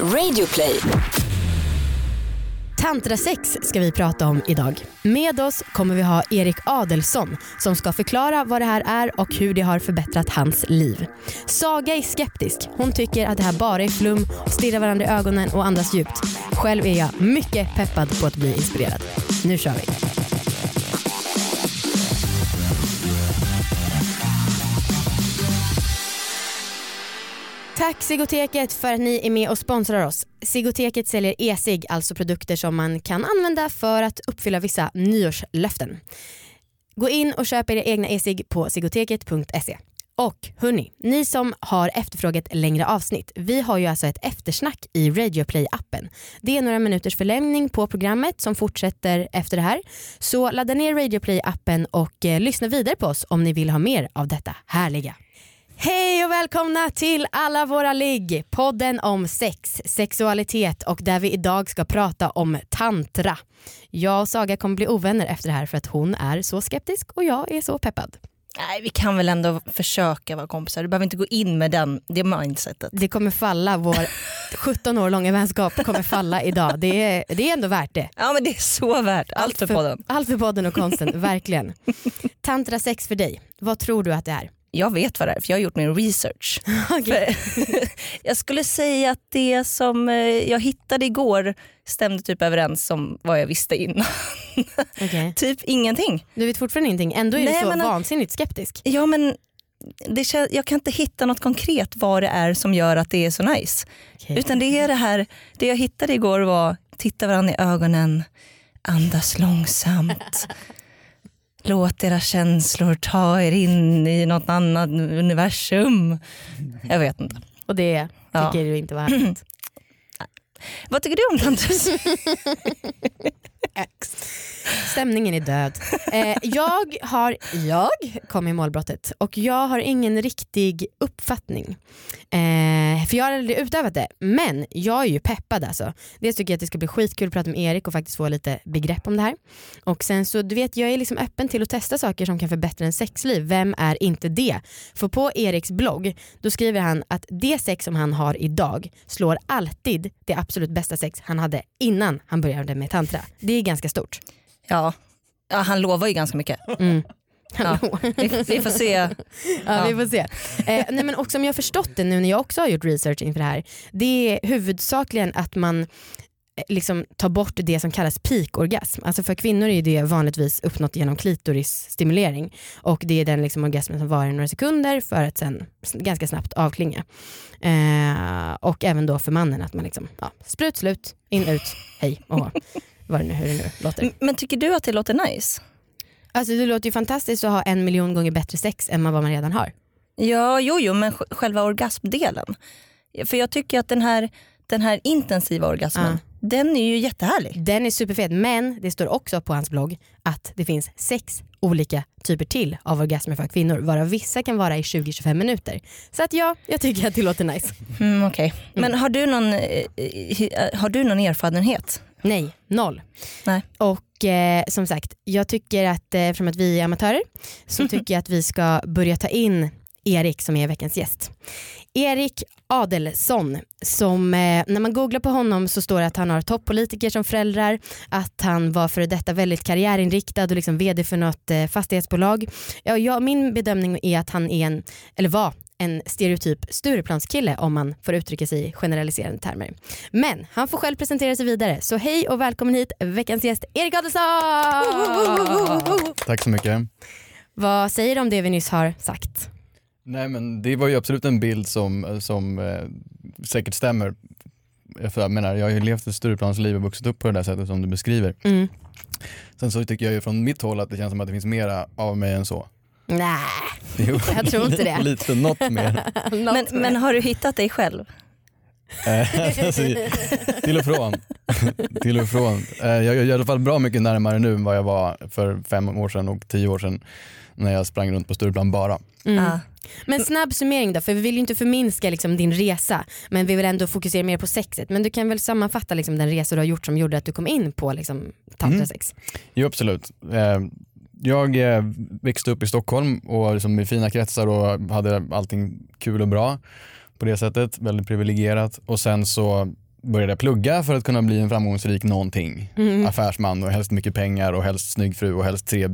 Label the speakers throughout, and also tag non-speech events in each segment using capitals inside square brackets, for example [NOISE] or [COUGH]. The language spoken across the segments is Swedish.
Speaker 1: Radioplay.
Speaker 2: Tantrasex ska vi prata om idag. Med oss kommer vi ha Erik Adelsson som ska förklara vad det här är och hur det har förbättrat hans liv. Saga är skeptisk. Hon tycker att det här bara är flum, stirrar varandra i ögonen och andas djupt. Själv är jag mycket peppad på att bli inspirerad. Nu kör vi. Tack Sigoteket för att ni är med och sponsrar oss. Sigoteket säljer e-cigg, alltså produkter som man kan använda för att uppfylla vissa nyårslöften. Gå in och köp era egna e-cigg på sigoteket.se. Och hörni, ni som har efterfrågat längre avsnitt, vi har ju alltså ett eftersnack i Radioplay-appen. Det är några minuters förlängning på programmet som fortsätter efter det här. Så ladda ner Radioplay-appen och eh, lyssna vidare på oss om ni vill ha mer av detta härliga. Hej och välkomna till alla våra ligg, podden om sex, sexualitet och där vi idag ska prata om tantra. Jag och Saga kommer bli ovänner efter det här för att hon är så skeptisk och jag är så peppad.
Speaker 3: Nej, vi kan väl ändå försöka vara kompisar. Du behöver inte gå in med den, det mindsetet.
Speaker 2: Det kommer falla, vår [LAUGHS] 17 år långa vänskap kommer falla idag. Det är, det är ändå värt det.
Speaker 3: Ja men det är så värt. Allt för podden.
Speaker 2: Allt för podden och konsten, verkligen. [LAUGHS] Tantra sex för dig, vad tror du att det är?
Speaker 3: Jag vet vad det är för jag har gjort min research. [LAUGHS]
Speaker 2: Okej. [LAUGHS]
Speaker 3: jag skulle säga att det som eh, jag hittade igår stämde typ överens som vad jag visste innan. [LAUGHS]
Speaker 2: Okej.
Speaker 3: typ ingenting.
Speaker 2: Du vet fortfarande ingenting, ändå är
Speaker 3: Nej,
Speaker 2: du så
Speaker 3: men-
Speaker 2: vansinnigt skeptisk.
Speaker 3: Ja men det jag kan inte hitta något konkret vad det är som gör att det är så nice.
Speaker 2: Okej.
Speaker 3: Utan det är det här, det jag hittade igår var titta varandra i ögonen, andas långsamt. Låt era känslor ta er in i något annat universum. Jag vet inte.
Speaker 2: Och det
Speaker 3: Ja.
Speaker 2: tycker du inte var härligt. [CLEARS THROAT]
Speaker 3: Vad tycker du om tantus? [LAUGHS]
Speaker 2: Stämningen är död. Eh, jag har, jag kom i målbrottet och jag har ingen riktig uppfattning. Eh, för jag har aldrig utövat det. Men jag är ju peppad alltså. Dels tycker jag att det ska bli skitkul att prata med Erik och faktiskt få lite begrepp om det här. Och sen så du vet jag är liksom öppen till att testa saker som kan förbättra en sexliv. Vem är inte det? För på Eriks blogg då skriver han att det sex som han har idag slår alltid det absolut bästa sex han hade innan han började med tantra. Det är ganska stort.
Speaker 3: Ja. ja, han lovar ju ganska mycket.
Speaker 2: Mm.
Speaker 3: Ja. Vi, vi får se.
Speaker 2: Ja,
Speaker 3: Ja.
Speaker 2: vi får se. Eh, nej, men också om jag har förstått det nu när jag också har gjort research inför det här. Det är huvudsakligen att man eh, liksom tar bort det som kallas peakorgasm. Alltså för kvinnor är det vanligtvis uppnått genom klitorisstimulering och det är den liksom orgasmen som varar några sekunder för att sen ganska snabbt avklinga. Eh, och även då för mannen att man liksom, ja, sprut slut, in ut, hej och. Vad det nu, hur det nu låter.
Speaker 3: Men tycker du att det låter nice?
Speaker 2: Alltså det låter ju fantastiskt att ha en miljon gånger bättre sex än vad man redan har.
Speaker 3: Ja, jo, jo, men sj- själva orgasmdelen. För jag tycker att den här, den här intensiva orgasmen, den är ju jättehärlig.
Speaker 2: Den är superfet men det står också på hans blogg att det finns sex olika typer till av orgasmer för kvinnor varav vissa kan vara i 20-25 minuter. Så att ja, jag tycker att det låter nice.
Speaker 3: Mm, okej. Men har du, någon, eh, eh, har du någon erfarenhet?
Speaker 2: Nej, noll.
Speaker 3: Nej.
Speaker 2: Och eh, som sagt, jag tycker att eh, från att vi är amatörer så tycker jag att vi ska börja ta in Erik som är veckans gäst. Erik Adelsson som eh, när man googlar på honom så står det att han har toppolitiker som föräldrar, att han var före detta väldigt karriärinriktad och liksom vd för något eh, fastighetsbolag. Ja, jag, min bedömning är att han är en, eller var en stereotyp Stureplanskille om man får uttrycka sig i generaliserande termer. Men han får själv presentera sig vidare. Så hej och välkommen hit veckans gäst Erik Adelsson!
Speaker 4: Tack så mycket.
Speaker 2: Vad säger du om det vi nyss har sagt?
Speaker 4: Nej men det var ju absolut en bild som, som eh, säkert stämmer. För jag menar, jag har ju levt ett Stureplansliv och vuxit upp på det där sättet som du beskriver.
Speaker 2: Mm.
Speaker 4: Sen så tycker jag ju från mitt håll att det känns som att det finns mera av mig än så.
Speaker 2: Nej, [LAUGHS]
Speaker 4: Jo,
Speaker 2: Jag tror inte det. [LAUGHS]
Speaker 4: Lite, något mer. [LAUGHS]
Speaker 3: Men, men har du hittat dig själv?
Speaker 4: Eh, alltså, till och från. till och från. Eh, jag är i alla fall bra mycket närmare nu än vad jag var för fem år sedan och tio år sedan när jag sprang runt på Stureplan bara.
Speaker 2: Mm.
Speaker 3: Ja.
Speaker 2: Men snabb summering då, för vi vill ju inte förminska liksom din resa men vi vill ändå fokusera mer på sexet. Men du kan väl sammanfatta liksom den resa du har gjort som gjorde att du kom in på liksom, tantrasex?
Speaker 4: Jo absolut. Eh, Jag eh, växte upp i Stockholm och liksom i fina kretsar och hade allting kul och bra på det sättet. Väldigt privilegierat och sen så började plugga för att kunna bli en framgångsrik någonting.
Speaker 2: Mm.
Speaker 4: Affärsman och helst mycket pengar och helst snygg fru och helst tre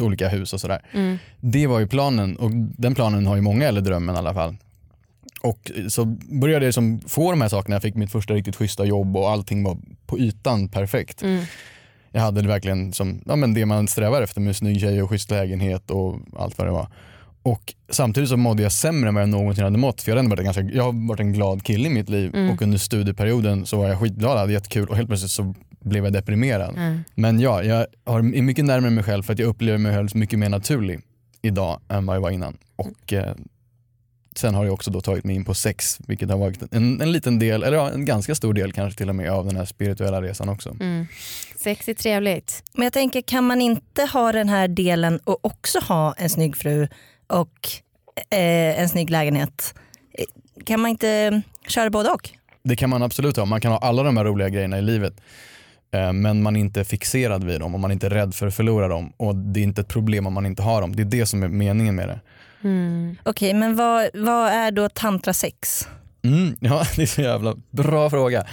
Speaker 4: olika hus och sådär.
Speaker 2: Mm.
Speaker 4: Det var ju planen och den planen har ju många, eller drömmen i alla fall. Och så började jag liksom få de här sakerna, jag fick mitt första riktigt schyssta jobb och allting var på ytan perfekt.
Speaker 2: Mm.
Speaker 4: Jag hade det verkligen som ja, men det man strävar efter med snygg tjej och schysst lägenhet och allt vad det var. Och samtidigt så mådde jag sämre än vad jag någonsin hade mått. För jag, hade varit en ganska, jag har varit en glad kille i mitt liv
Speaker 2: Mm.
Speaker 4: och under studieperioden så var jag skitglad, hade jättekul och helt plötsligt så blev jag deprimerad.
Speaker 2: Mm.
Speaker 4: Men ja, jag har, är mycket närmare mig själv för att jag upplever mig själv mycket mer naturlig idag än vad jag var innan. Och eh, sen har jag också då tagit mig in på sex, vilket har varit en, en liten del, eller ja, en ganska stor del kanske till och med av den här spirituella resan också.
Speaker 2: Mm. Sex är trevligt.
Speaker 3: Men jag tänker, kan man inte ha den här delen och också ha en snygg fru och eh, en snygg lägenhet? Kan man inte köra både och?
Speaker 4: Det kan man absolut ha, man kan ha alla de här roliga grejerna i livet. Eh, Men man är inte fixerad vid dem och man är inte rädd för att förlora dem. Och det är inte ett problem om man inte har dem. Det är det som är meningen med det.
Speaker 2: Mm.
Speaker 3: Okej, men vad, vad är då tantrasex?
Speaker 4: Mm, [LAUGHS] ja, det är så jävla bra fråga.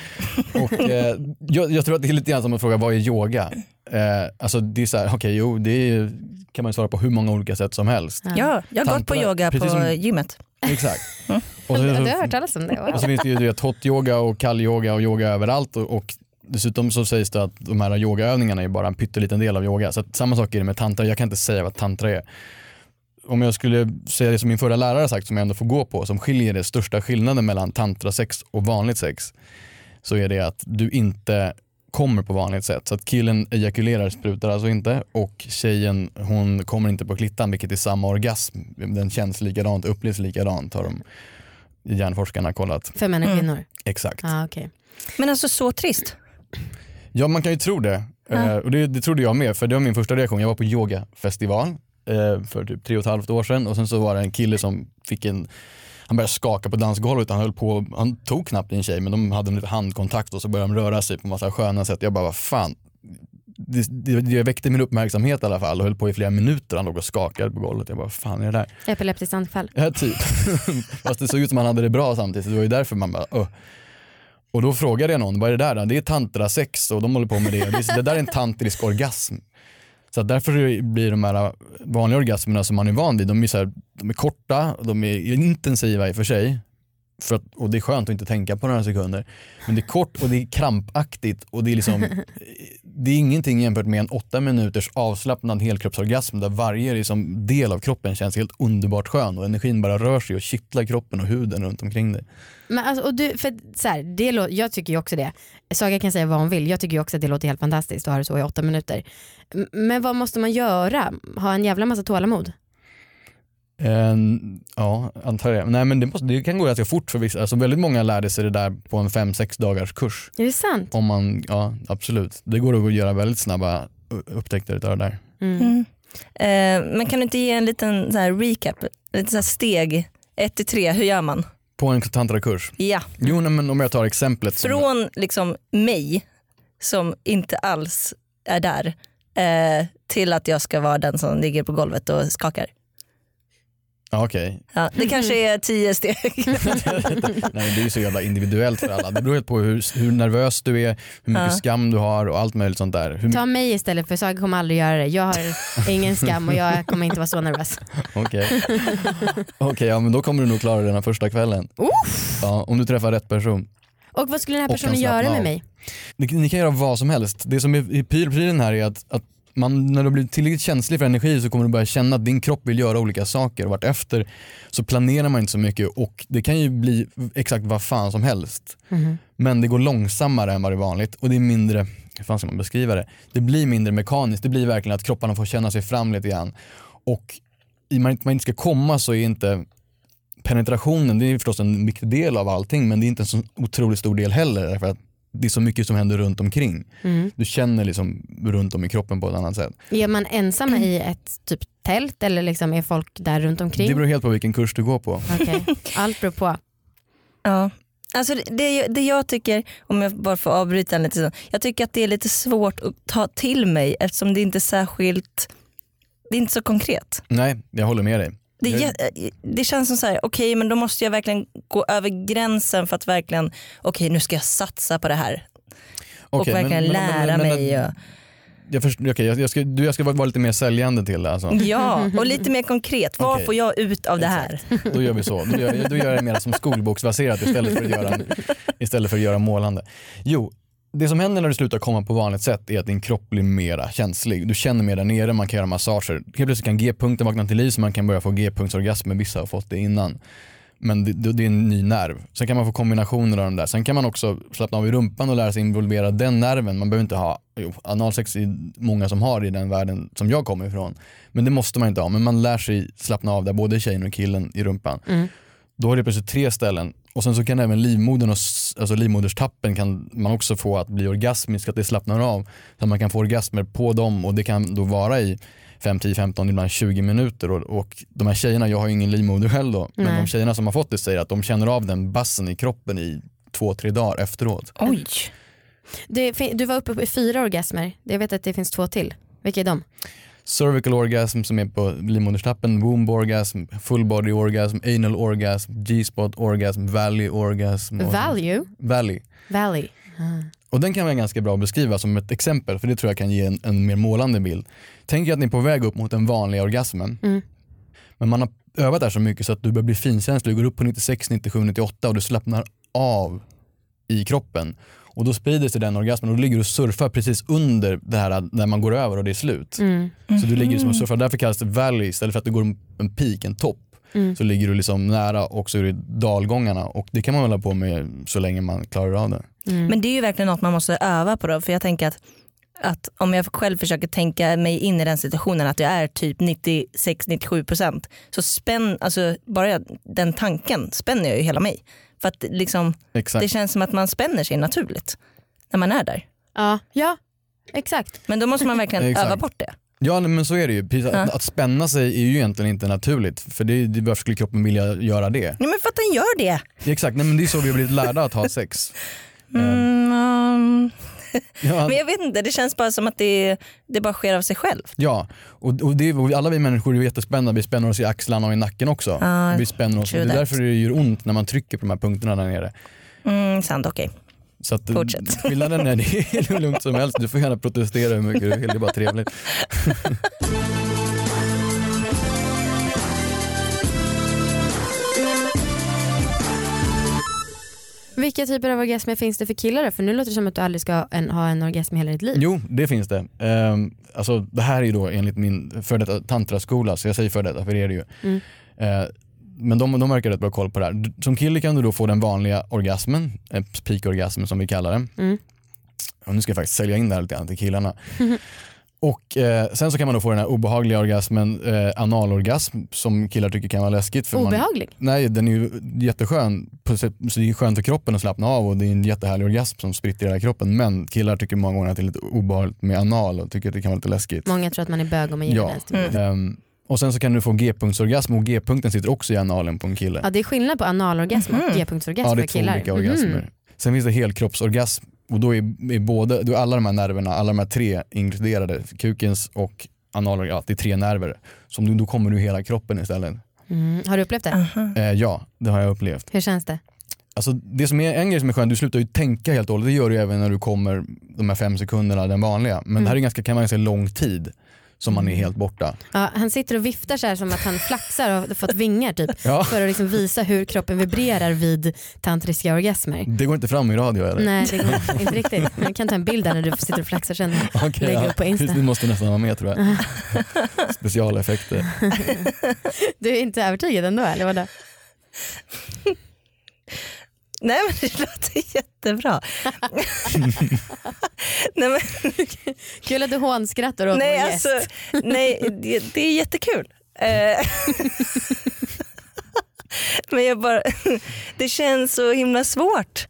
Speaker 4: Och, eh, jag, jag tror att det är lite grann som att fråga vad är yoga? Eh, alltså det är så här, okej jo det är, kan man svara på hur många olika sätt som helst.
Speaker 2: Ja.
Speaker 3: Ja, jag har gått på yoga på
Speaker 4: som-
Speaker 3: gymmet.
Speaker 4: Exakt. [LAUGHS] Och så,
Speaker 2: Du har hört talas om det?
Speaker 4: och
Speaker 2: Wow.
Speaker 4: så finns det ju du vet, hot yoga och kall yoga och yoga överallt och, och dessutom så sägs det att de här yogaövningarna är bara en pytteliten del av yoga. Så att samma sak är det med tantra, jag kan inte säga vad tantra är. Om jag skulle säga det som min förra lärare har sagt som jag ändå får gå på, som skiljer det största skillnaden mellan tantrasex och vanligt sex, så är det att du inte kommer på vanligt sätt. Så att killen ejakulerar, sprutar alltså inte och tjejen hon kommer inte på klittan vilket är samma orgasm. Den känns likadant, upplevs likadant har de hjärnforskarna kollat.
Speaker 2: För män och
Speaker 3: Mm.
Speaker 2: kvinnor?
Speaker 4: Exakt.
Speaker 2: Ah, okay.
Speaker 3: Men alltså så trist.
Speaker 4: Ja man kan ju tro det.
Speaker 3: Ja.
Speaker 4: Eh, och det, det trodde jag med för det var min första reaktion. Jag var på yogafestival eh, för typ tre och ett halvt år sedan och sen så var det en kille som fick en han började skaka på dansgolvet, han höll på, han tog knappt i en tjej men de hade en lite handkontakt och så började de röra sig på massa sköna sätt. Jag bara, vad fan. Det, det, det väckte min uppmärksamhet i alla fall och höll på i flera minuter. Han låg och skakade på golvet. Jag bara, vad fan är det där?
Speaker 2: Epileptiskt anfall?
Speaker 4: Ja, typ. [LAUGHS] Fast det såg ut som han hade det bra samtidigt. Det var ju därför man bara, "Åh." Och då frågade jag någon, vad är det där då? Det är tantrasex och de håller på med det. Det där är en tantrisk orgasm. Så därför blir de här vanliga orgasmerna som man är van vid, de är, så här, de är korta, de är intensiva i och för sig. För att, och det är skönt att inte tänka på några sekunder. Men det är kort och det är krampaktigt och det är liksom [LAUGHS] det är ingenting jämfört med en åtta minuters avslappnad helkroppsorgasm där varje liksom del av kroppen känns helt underbart skön och energin bara rör sig och kittlar kroppen och huden runt omkring dig.
Speaker 2: Men alltså, och du, för så här, det lå- jag tycker ju också det. Saga kan säga vad hon vill, jag tycker ju också att det låter helt fantastiskt att ha det så i åtta minuter. Men vad måste man göra? Ha en jävla massa tålamod?
Speaker 4: En, ja, antar jag. Nej men det, måste, det kan gå ganska fort för vissa. Alltså väldigt många lärde sig det där på en fem sex dagars kurs.
Speaker 2: Är det sant?
Speaker 4: Om man, ja absolut. Det går att göra väldigt snabba upptäckter utav det där.
Speaker 2: Mm.
Speaker 3: Mm. Eh, men kan du inte ge en liten så här recap, lite så här steg, 1 till 3, hur gör man?
Speaker 4: På en tantrakurs.
Speaker 3: Ja,
Speaker 4: Jo nej, men om jag tar exemplet. som-
Speaker 3: från liksom mig som inte alls är där eh, till att jag ska vara den som ligger på golvet och skakar.
Speaker 4: Ja, okej.
Speaker 3: Ja, det kanske är tio steg. [LAUGHS]
Speaker 4: Nej, det är ju så jävla individuellt för alla. Det beror helt på hur, hur nervös du är, hur mycket
Speaker 3: Ja.
Speaker 4: skam du har och allt möjligt sånt där. Hur,
Speaker 2: Ta mig istället för Saga kommer aldrig göra det. Jag har ingen skam och jag kommer inte vara så nervös. [LAUGHS]
Speaker 4: Okej, Okej, ja, men då kommer du nog klara den här första kvällen. Ja, om du träffar rätt person.
Speaker 2: Och vad skulle den här personen göra med mig?
Speaker 4: Ni, ni kan göra vad som helst. Det som är i pyl- prylen här är att, att man, när du blir tillräckligt känslig för energi så kommer du börja känna att din kropp vill göra olika saker. Vartefter så planerar man inte så mycket och det kan ju bli exakt vad fan som helst.
Speaker 2: Mhm.
Speaker 4: Men det går långsammare än vad det är vanligt och det är mindre, hur fan ska man beskriva det? Det blir mindre mekaniskt, det blir verkligen att kropparna får känna sig fram lite grann. Och i och att man inte ska komma så är inte penetrationen, det är förstås en viktig del av allting men det är inte en så otroligt stor del heller därför att det är så mycket som händer runt omkring.
Speaker 2: Mm.
Speaker 4: Du känner liksom runt om i kroppen på ett annat sätt.
Speaker 2: Är man ensam i ett typ tält eller liksom är folk där runt omkring?
Speaker 4: Det beror helt på vilken kurs du går på.
Speaker 2: Okej. [LAUGHS] Allt beror på.
Speaker 3: Ja. Alltså det- det, det jag tycker, om jag bara får avbryta lite, så, jag tycker att det är lite svårt att ta till mig eftersom det inte är särskilt, det är inte så konkret.
Speaker 4: Nej, jag håller med dig.
Speaker 3: Det, jä- det känns som så här, okej men då måste jag verkligen gå över gränsen för att verkligen, okej nu ska jag satsa på det här.
Speaker 4: Okej,
Speaker 3: och verkligen
Speaker 4: men- men- men-
Speaker 3: lära
Speaker 4: men-
Speaker 3: mig. Och,
Speaker 4: Jag, först, okej, jag, jag, ska, du, jag ska vara lite mer säljande till det. Alltså.
Speaker 3: ja, och lite mer konkret. Vad
Speaker 4: Okej.
Speaker 3: får jag ut av det här?
Speaker 4: Då gör vi så. Då gör, då gör jag det mer som skolboksbaserat istället för, att göra, [LAUGHS] istället för att göra målande. Jo, det som händer när du slutar komma på vanligt sätt är att din kropp blir mera känslig. Du känner mer där nere, man kan göra massager. Helt plötsligt kan G-punkten vakna till liv så man kan börja få G-punktsorgasmer. Vissa har fått det innan. Men det, det är en ny nerv. Sen kan man få kombinationer av de där. Sen kan man också slappna av i rumpan och lära sig involvera den nerven. Man behöver inte ha, jo, analsex är många som har i den världen som jag kommer ifrån. Men det måste man inte ha. Men man lär sig slappna av där, både tjejen och killen i rumpan.
Speaker 2: Mm.
Speaker 4: Då har det plötsligt tre ställen. Och sen så kan även livmodern och alltså livmoderstappen kan man också få att bli orgasmisk, att det slappnar av. Så att man kan få orgasmer på dem och det kan då vara i 5, 10, 15, ibland 20 minuter. Och, och de här tjejerna, jag har ju ingen livmoder själv då, men
Speaker 2: Nej.
Speaker 4: de tjejerna som har fått det säger att de känner av den bassen i kroppen i två, tre dagar efteråt.
Speaker 3: Oj.
Speaker 2: Det, du var uppe i fyra orgasmer. Jag vet att det finns två till. Vilka är de?
Speaker 4: Cervical orgasm som är på livmoderstappen, womb orgasm, full body orgasm, anal orgasm, G-spot orgasm, valley orgasm.
Speaker 2: Value?
Speaker 4: Valley.
Speaker 2: Valley. Ah.
Speaker 4: Och den kan vara ganska bra att beskriva som ett exempel för det tror jag kan ge en, en mer målande bild. Tänk er att ni är på väg upp mot den vanliga orgasmen.
Speaker 2: Mm.
Speaker 4: Men man har övat där så mycket så att du börjar bli finkänslig, du går upp på 96, 97, 98 och du slappnar av i kroppen. Och då sprider sig den orgasmen och då ligger du och surfar precis under det här när man går över och det är slut.
Speaker 2: Mm.
Speaker 4: Så du ligger som och surfar, därför kallas det valley istället för att du går en- en peak, en topp.
Speaker 2: Mm.
Speaker 4: Så ligger du liksom nära och så är det dalgångarna och det kan man hålla på med så länge man klarar av det.
Speaker 2: Mm.
Speaker 3: Men det är ju verkligen något man måste öva på då. För jag tänker att, att om jag själv försöker tänka mig in i den situationen att jag är typ 96-97% så spänn, alltså bara jag, den tanken spänner jag ju hela mig. För att liksom,
Speaker 4: Exakt.
Speaker 3: det känns som att man spänner sig naturligt när man är där.
Speaker 2: Ja, ja, exakt.
Speaker 3: Men då måste man verkligen [LAUGHS] öva bort det.
Speaker 4: Ja men så är det ju. Precis, att,
Speaker 3: Ja.
Speaker 4: att spänna sig är ju egentligen inte naturligt. För det, det, varför skulle kroppen vilja göra det?
Speaker 3: Nej men för att den gör det.
Speaker 4: Exakt, nej, men det är så vi har blivit lärda att ha sex. [LAUGHS]
Speaker 3: Mm, um,
Speaker 4: Ja, [LAUGHS]
Speaker 3: men jag vet inte, det känns bara som att det, det bara sker av sig själv.
Speaker 4: ja. Och, och det, och alla vi människor är jättespända, vi spänner oss i axlarna och i nacken också.
Speaker 3: Ja,
Speaker 4: vi spänner oss. Det är därför det gör ont när man trycker på de här punkterna där nere.
Speaker 3: Mm, sant, okej.
Speaker 4: Så att,
Speaker 3: Fortsätt. [LAUGHS]
Speaker 4: skillnaden är det är [LAUGHS] hur lugnt som helst, du får gärna protestera hur mycket du vill, det är bara trevligt.
Speaker 2: Vilka typer av orgasmer finns det för killar då? För nu låter det som att du aldrig ska en, ha en orgasm i hela ditt liv.
Speaker 4: Jo, det finns det. Um, alltså, det här är ju då enligt min före detta tantraskola, så jag säger före detta för det är det ju.
Speaker 2: Mm.
Speaker 4: Eh, men de, de verkar rätt bra koll på det här. Som kille kan du då få den vanliga orgasmen, eh, peakorgasmen som vi kallar den.
Speaker 2: Mm.
Speaker 4: Och nu ska jag faktiskt sälja in det här lite grann till killarna. [LAUGHS] Och eh, Sen så kan man då få den här obehagliga orgasmen, eh, analorgasm, som killar tycker kan vara läskigt. För man,
Speaker 2: Obehaglig?
Speaker 4: Nej, den är ju jätteskön. Så det är skönt för kroppen att slappna av och det är en jättehärlig orgasm som spritter i hela kroppen. Men killar tycker många gånger att det är lite obehagligt med anal och tycker att det kan vara lite läskigt.
Speaker 2: Många tror att man är bög om man ger
Speaker 4: Ja.
Speaker 2: den stimulansen.
Speaker 4: Ehm, och sen så kan du få G-punktsorgasm och G-punkten sitter också i analen på en kille.
Speaker 2: Ja, det är skillnad på analorgasm och
Speaker 3: Mhm.
Speaker 2: G-punktsorgasm
Speaker 4: Ja, det är
Speaker 2: för
Speaker 4: två
Speaker 2: killar.
Speaker 4: olika orgasmer. Sen finns det helkroppsorgasm och då är, är både, då är alla de här nerverna, alla de här tre inkluderade, kukens och analorgasm, ja, det är tre nerver. Som du, då kommer du hela kroppen istället.
Speaker 2: Mm. Har du upplevt det?
Speaker 4: Eh, ja, det har jag upplevt.
Speaker 2: Hur känns det?
Speaker 4: Alltså, det som är en grej som är skönt, du slutar ju tänka helt och hållet. Det gör du även när du kommer de här fem sekunderna, den vanliga. Men
Speaker 2: Mm.
Speaker 4: det här är ganska, kan man säga lång tid som man är helt borta.
Speaker 2: Ja, han sitter och viftar så här som att han flaxar och har fått vingar typ. [LAUGHS]
Speaker 4: Ja,
Speaker 2: För att liksom visa hur kroppen vibrerar vid tantriska orgasmer.
Speaker 4: det går inte fram i radio eller?
Speaker 2: Nej det går inte riktigt. Men jag kan ta en bild där när du sitter och flaxar sen.
Speaker 4: Okej,
Speaker 2: lägga upp på Insta. [LAUGHS]
Speaker 4: Du måste nästan vara med tror jag. [LAUGHS] Specialeffekter.
Speaker 2: Du är inte övertygad ändå eller vadå?
Speaker 3: Nej men det låter jättebra. [LAUGHS] nej, men,
Speaker 2: Kul att du hånskrattar åt
Speaker 3: nej,
Speaker 2: vår
Speaker 3: alltså,
Speaker 2: gäst.
Speaker 3: nej det, det är jättekul. Eh, [LAUGHS] men jag bara, det känns så himla svårt.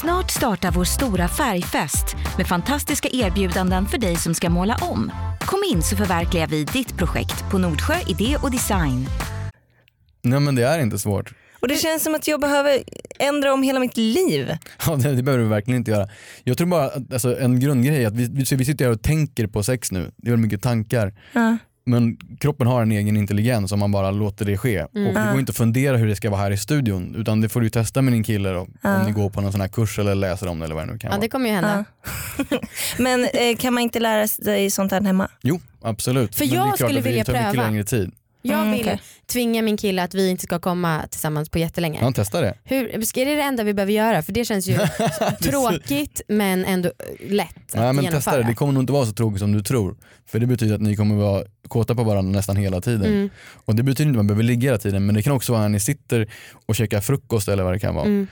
Speaker 1: Snart startar vår stora färgfest med fantastiska erbjudanden för dig som ska måla om. Kom in så förverkligar vi ditt projekt på Nordsjö Idé och Design.
Speaker 4: Nej men det är inte svårt.
Speaker 3: Och det känns som att jag behöver ändra om hela mitt liv. [LAUGHS]
Speaker 4: Ja, det, det behöver du verkligen inte göra. Jag tror bara att alltså, en grundgrej är att vi, vi, sitter här och tänker på sex nu. Det är väl mycket tankar.
Speaker 3: Ja.
Speaker 4: Men kroppen har en egen intelligens om man bara låter det ske.
Speaker 2: Mm.
Speaker 4: Och det
Speaker 3: Ja.
Speaker 4: går inte att fundera hur det ska vara här i studion utan det får du testa med din kille då,
Speaker 3: Ja.
Speaker 4: om ni går på någon sån här kurs eller läser om det eller vad det nu kan
Speaker 2: Ja
Speaker 4: vara.
Speaker 2: det kommer ju hända.
Speaker 3: Ja. [LAUGHS] Men eh, kan man inte lära sig sånt här hemma?
Speaker 4: Jo, absolut.
Speaker 2: För
Speaker 4: Men det är
Speaker 2: jag
Speaker 4: klart
Speaker 2: skulle
Speaker 4: att det
Speaker 2: vilja
Speaker 4: tar mycket
Speaker 2: pröva.
Speaker 4: längre tid.
Speaker 2: Jag
Speaker 3: Mm,
Speaker 2: vill
Speaker 3: okej.
Speaker 2: tvinga min kille att vi inte ska komma tillsammans på jättelänge.
Speaker 4: Ja, testa det.
Speaker 2: Hur, är det det enda vi behöver göra? För det känns ju [LAUGHS] tråkigt men ändå eh, lätt att
Speaker 4: Nej, men
Speaker 2: genomföra.
Speaker 4: testa det, det kommer nog inte vara så tråkigt som du tror. För det betyder att ni kommer vara kåta på varandra nästan hela tiden.
Speaker 2: Mm,
Speaker 4: Och det betyder inte att man behöver ligga hela tiden men det kan också vara när ni sitter och käkar frukost eller vad det kan vara.
Speaker 2: mm,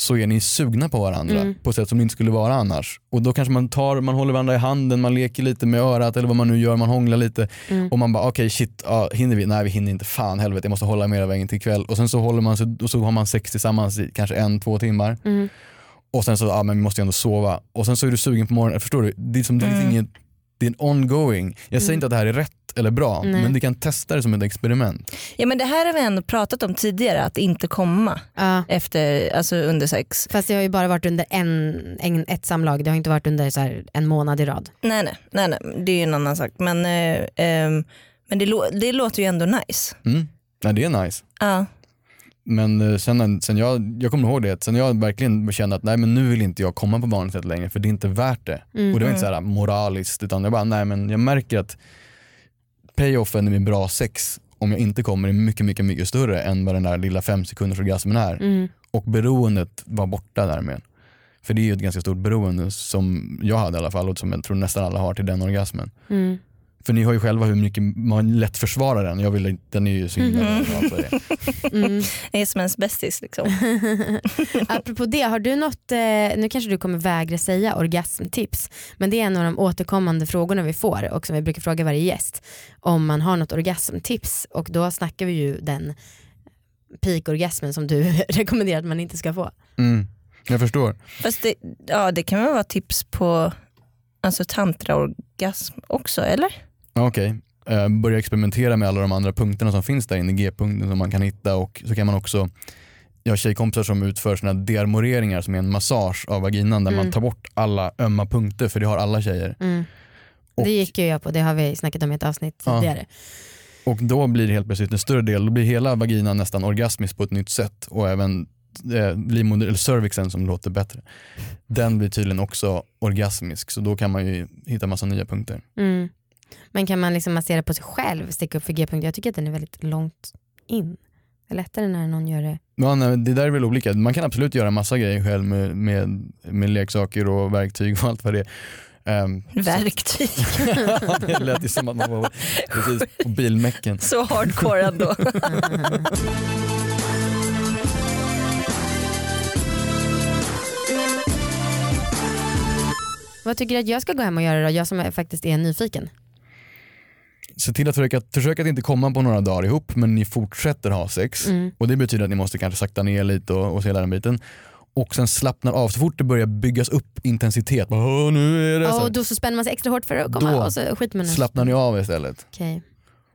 Speaker 4: Så är ni sugna på varandra
Speaker 2: Mm.
Speaker 4: på ett sätt som ni inte skulle vara annars. Och då kanske man tar, man håller varandra i handen, man leker lite med örat eller vad man nu gör, man hånglar lite.
Speaker 2: mm.
Speaker 4: Och man bara okej shit, ja, hinner vi? Nej vi hinner inte, fan helvete jag måste hålla med hela vägen till ikväll. Och sen så håller man sig, och så har man sex tillsammans i kanske en, två timmar.
Speaker 2: Mm.
Speaker 4: Och sen så, ja men vi måste ju ändå sova. Och sen så är du sugen på morgonen, förstår du? Det är, som, det är,
Speaker 3: Mm.
Speaker 4: inget, det är en ongoing. Jag säger
Speaker 2: Mm.
Speaker 4: inte att det här är rätt eller bra,
Speaker 2: Nej.
Speaker 4: men du kan testa det som ett experiment.
Speaker 3: Ja men det här har vi ändå pratat om tidigare, att inte komma
Speaker 2: Ja.
Speaker 3: efter, alltså under sex.
Speaker 2: Fast det har ju bara varit under en, en, ett samlag, det har inte varit under så här en månad i rad.
Speaker 3: Nej nej, nej, nej det är ju en annan sak. Men, eh, ehm, men det, det låter ju ändå nice.
Speaker 4: Mm. Nej, det är nice.
Speaker 3: Ja.
Speaker 4: Men eh, sen, sen jag, jag kommer ihåg det, sen jag verkligen kände att nej men nu vill inte jag komma på vanligt sätt längre för det är inte värt det.
Speaker 2: Mm.
Speaker 4: Och det var inte så här moraliskt utan jag bara nej men jag märker att payoffen med bra sex om jag inte kommer är mycket mycket mycket större än vad den där lilla fem sekunders orgasmen är.
Speaker 2: Mm.
Speaker 4: Och beroendet var borta därmed. För det är ju ett ganska stort beroende som jag hade i alla fall och som jag tror nästan alla har till den orgasmen.
Speaker 2: Mm.
Speaker 4: För ni har ju själva hur mycket man lätt försvarar den. Jag vill inte, den är ju så himla
Speaker 2: Mhm.
Speaker 4: bra för det.
Speaker 2: Mm.
Speaker 3: Det är som ens bästis liksom. [LAUGHS]
Speaker 2: Apropå det, har du något, eh, nu kanske du kommer vägra säga orgasmtips, men det är en av de återkommande frågorna vi får och som vi brukar fråga varje gäst. Om man har något orgasmtips och då snackar vi ju den peakorgasmen som du [LAUGHS] rekommenderar att man inte ska få.
Speaker 4: Mm. Jag förstår.
Speaker 3: Fast det, ja, det kan väl vara tips på alltså, tantraorgasm också eller?
Speaker 4: Okej, Eh, börja experimentera med alla de andra punkterna som finns där inne, G-punkten som man kan hitta och så kan man också jag har tjejkompisar som utför såna här dearmoreringar som är en massage av vaginan där
Speaker 2: Mm.
Speaker 4: man tar bort alla ömma punkter för det har alla tjejer.
Speaker 2: Mm.
Speaker 4: Och,
Speaker 2: Det gick ju jag på, det har vi snackat om i ett avsnitt
Speaker 4: Ja.
Speaker 2: tidigare.
Speaker 4: och då blir det helt plötsligt en större del, då blir hela vaginan nästan orgasmisk på ett nytt sätt och även eh, livmoder, eller cervixen som låter bättre. Den blir tydligen också orgasmisk så då kan man ju hitta massa nya punkter.
Speaker 2: Mm. Men kan man liksom massera på sig själv, sticka upp för G-punkt? Jag tycker att den är väldigt långt in. Det är lättare när någon gör det.
Speaker 4: Ja, nej, det där är väl olika. Man kan absolut göra massa grejer själv med, med, med leksaker och verktyg och allt vad det är. Um,
Speaker 3: Verktyg. [LAUGHS]
Speaker 4: det lät ju som att man var precis på bilmäcken. [LAUGHS]
Speaker 3: Så hardcore ändå.
Speaker 2: Vad tycker du att jag ska gå hem och göra då? Jag som faktiskt är nyfiken.
Speaker 4: Se till att försöka, försöka att inte komma på några dagar ihop men ni fortsätter ha sex.
Speaker 2: Mm.
Speaker 4: Och det betyder att ni måste kanske sakta ner lite och, och se hela den biten. Och sen slappnar av så fort det börjar byggas upp intensitet. Bara, "Åh, nu är det så
Speaker 2: Ja,
Speaker 4: här."
Speaker 2: och då så spänner man sig extra hårt för att komma
Speaker 4: Då
Speaker 2: och så skiter man
Speaker 4: slappnar ni av istället.
Speaker 2: Okej.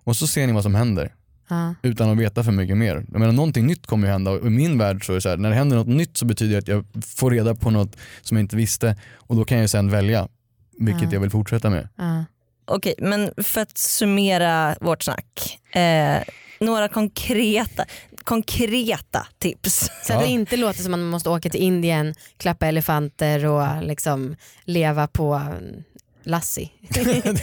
Speaker 4: Och så ser ni vad som händer.
Speaker 2: Ja.
Speaker 4: utan att veta för mycket mer. Jag menar, någonting nytt kommer ju hända och i min värld så är det så här, när det händer något nytt så betyder det att jag får reda på något som jag inte visste och då kan jag sen välja vilket
Speaker 2: Ja.
Speaker 4: jag vill fortsätta med.
Speaker 2: Ja.
Speaker 3: Okej, men för att summera vårt snack. Eh, några konkreta, konkreta tips.
Speaker 2: Så att det inte låter som att man måste åka till Indien, klappa elefanter och liksom leva på [LAUGHS]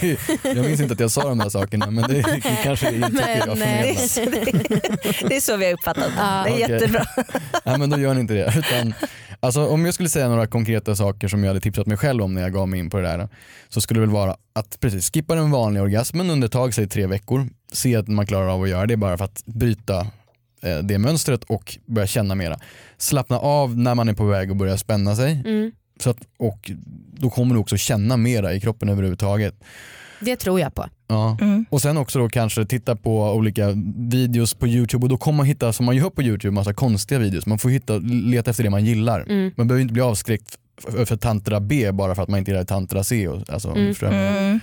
Speaker 4: det, jag minns inte att jag sa de här sakerna men det, det kanske är
Speaker 2: Men,
Speaker 4: tycker jag
Speaker 2: eh,
Speaker 4: förmedlar. [LAUGHS]
Speaker 3: Det är så vi har uppfattat
Speaker 2: Ja.
Speaker 3: det. är
Speaker 4: Okej.
Speaker 3: jättebra.
Speaker 4: Nej men då gör ni inte det. Utan, alltså, om jag skulle säga några konkreta saker som jag hade tipsat mig själv om när jag gav mig in på det där så skulle det väl vara att precis skippa den vanliga orgasmen under tag, säg tre veckor. Se att man klarar av att göra det bara för att bryta eh, det mönstret och börja känna mera. Slappna av när man är på väg att börja spänna sig
Speaker 2: Mm.
Speaker 4: så att, och då kommer du också känna mera i kroppen överhuvudtaget.
Speaker 2: Det tror jag på.
Speaker 4: Ja.
Speaker 3: Mm.
Speaker 4: Och sen också då kanske titta på olika videos på YouTube och då kommer man hitta, som man gör på YouTube, massa konstiga videos. Man får hitta, leta efter det man gillar.
Speaker 2: Mm.
Speaker 4: Man behöver inte bli avskräckt f- för tantra B bara för att man inte gillar tantra C. Och, alltså,
Speaker 2: Mm.
Speaker 3: Mm.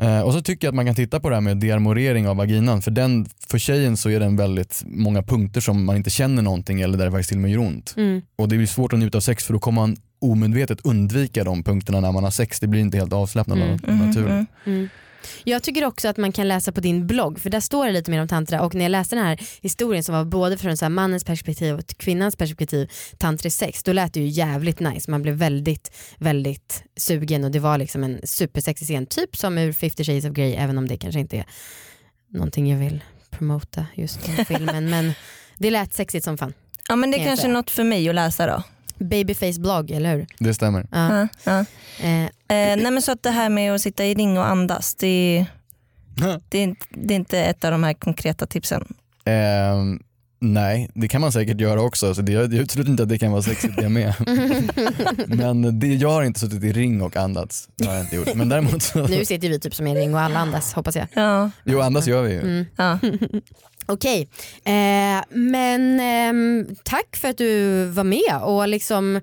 Speaker 4: Eh, och så tycker jag att man kan titta på det här med dearmorering av vaginan för den, för tjejen så är den väldigt många punkter som man inte känner någonting eller där det faktiskt till och med gör ont.
Speaker 2: Mm.
Speaker 4: Och det blir svårt att njuta av sex för då kommer man omedvetet undvika de punkterna när man har sex. Det blir inte helt avslappnat
Speaker 2: Mm.
Speaker 4: av naturen.
Speaker 3: Mm.
Speaker 2: Mm. Jag tycker också att man kan läsa på din blogg för där står det lite mer om tantra och när jag läste den här historien som var både från så mannens perspektiv och kvinnans perspektiv, tantrisk sex, då lät det ju jävligt nice. Man blev väldigt, väldigt sugen och det var liksom en supersexig scen, typ som ur 50 shades of Grey även om det kanske inte är någonting jag vill promota just den filmen [LAUGHS] men det lät sexigt som fan.
Speaker 3: Ja men det är kanske
Speaker 2: säga.
Speaker 3: något för mig att läsa då.
Speaker 2: Babyface blogg, eller hur?
Speaker 4: Det stämmer.
Speaker 2: Ja.
Speaker 3: Ja, ja.
Speaker 2: Eh,
Speaker 3: Eh, nej men så att det här med att sitta i ring och andas, det är, det är, inte, det är inte ett av de här konkreta tipsen.
Speaker 4: Ehm, nej, det kan man säkert göra också. Så det, jag utesluter inte att det kan vara sexigt det med. [LAUGHS] Men det, jag har inte suttit i ring och andats. Det har jag inte gjort. Men däremot så,
Speaker 2: nu sitter vi typ som en ring och alla andas hoppas jag.
Speaker 3: Ja,
Speaker 4: jo andas gör vi ju.
Speaker 2: Mm.
Speaker 3: ja. [LAUGHS]
Speaker 2: Okej, eh, men ehm, tack för att du var med och liksom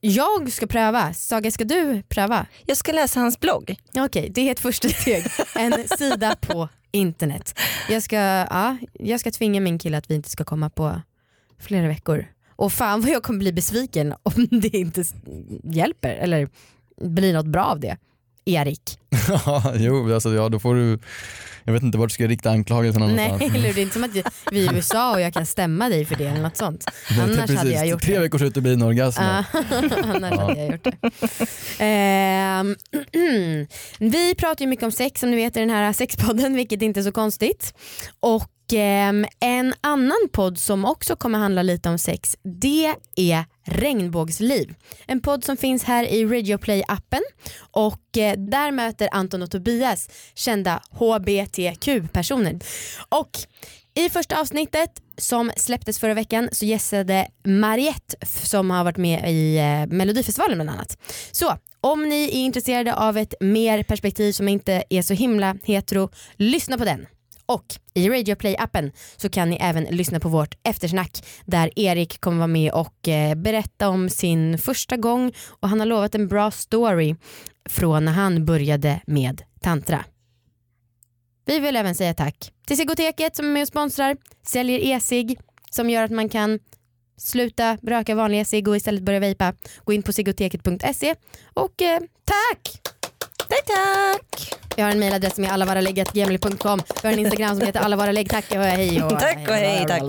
Speaker 2: jag ska pröva. Saga ska du pröva?
Speaker 3: Jag ska läsa hans blogg.
Speaker 2: Okej, det är ett första steg. En sida på internet. Jag ska, ja, jag ska tvinga min kille att vi inte ska komma på flera veckor. Och fan vad jag kommer bli besviken om det inte hjälper eller blir något bra av det. Erik. [LAUGHS]
Speaker 4: Ja, jo, alltså, ja, då får du, jag vet inte vart du ska rikta anklagelserna
Speaker 2: Nej,
Speaker 4: någonstans. [LAUGHS]
Speaker 2: eller hur? det är inte som att vi är i USA och jag kan stämma dig för det eller något sånt. [LAUGHS] Annars
Speaker 4: precis,
Speaker 2: hade jag gjort
Speaker 4: Tre
Speaker 2: det.
Speaker 4: veckors utebliven orgasm.
Speaker 2: Annars
Speaker 4: Ja.
Speaker 2: hade jag gjort det. Ehm, [CLEARS THROAT] vi pratar ju mycket om sex som ni vet i den här sexpodden vilket inte är så konstigt. Och Ehm, en annan podd som också kommer handla lite om sex det är Regnbågsliv. En podd som finns här i Radio Play appen och eh, där möter Anton och Tobias kända HBTQ-personer. Och i första avsnittet som släpptes förra veckan så gästade Mariette som har varit med i eh, Melodifestivalen bland annat. Så om ni är intresserade av ett mer perspektiv som inte är så himla hetero, lyssna på den. Och i Radio Play-appen så kan ni även lyssna på vårt eftersnack där Erik kommer vara med och eh, berätta om sin första gång och han har lovat en bra story från när han började med tantra. Vi vill även säga tack till Sigoteket som är med och sponsrar, säljer e-cigg som gör att man kan sluta röka vanliga cigg och istället börja vejpa. Gå in på sigoteket.se och eh, tack!
Speaker 3: Tack tack!
Speaker 2: Vi har en mejladress som är allavaralägg.gmail.com. Vi har en Instagram som heter [LAUGHS] allavaralägg. Tack och hej. Och,
Speaker 3: Tack och hej, tack.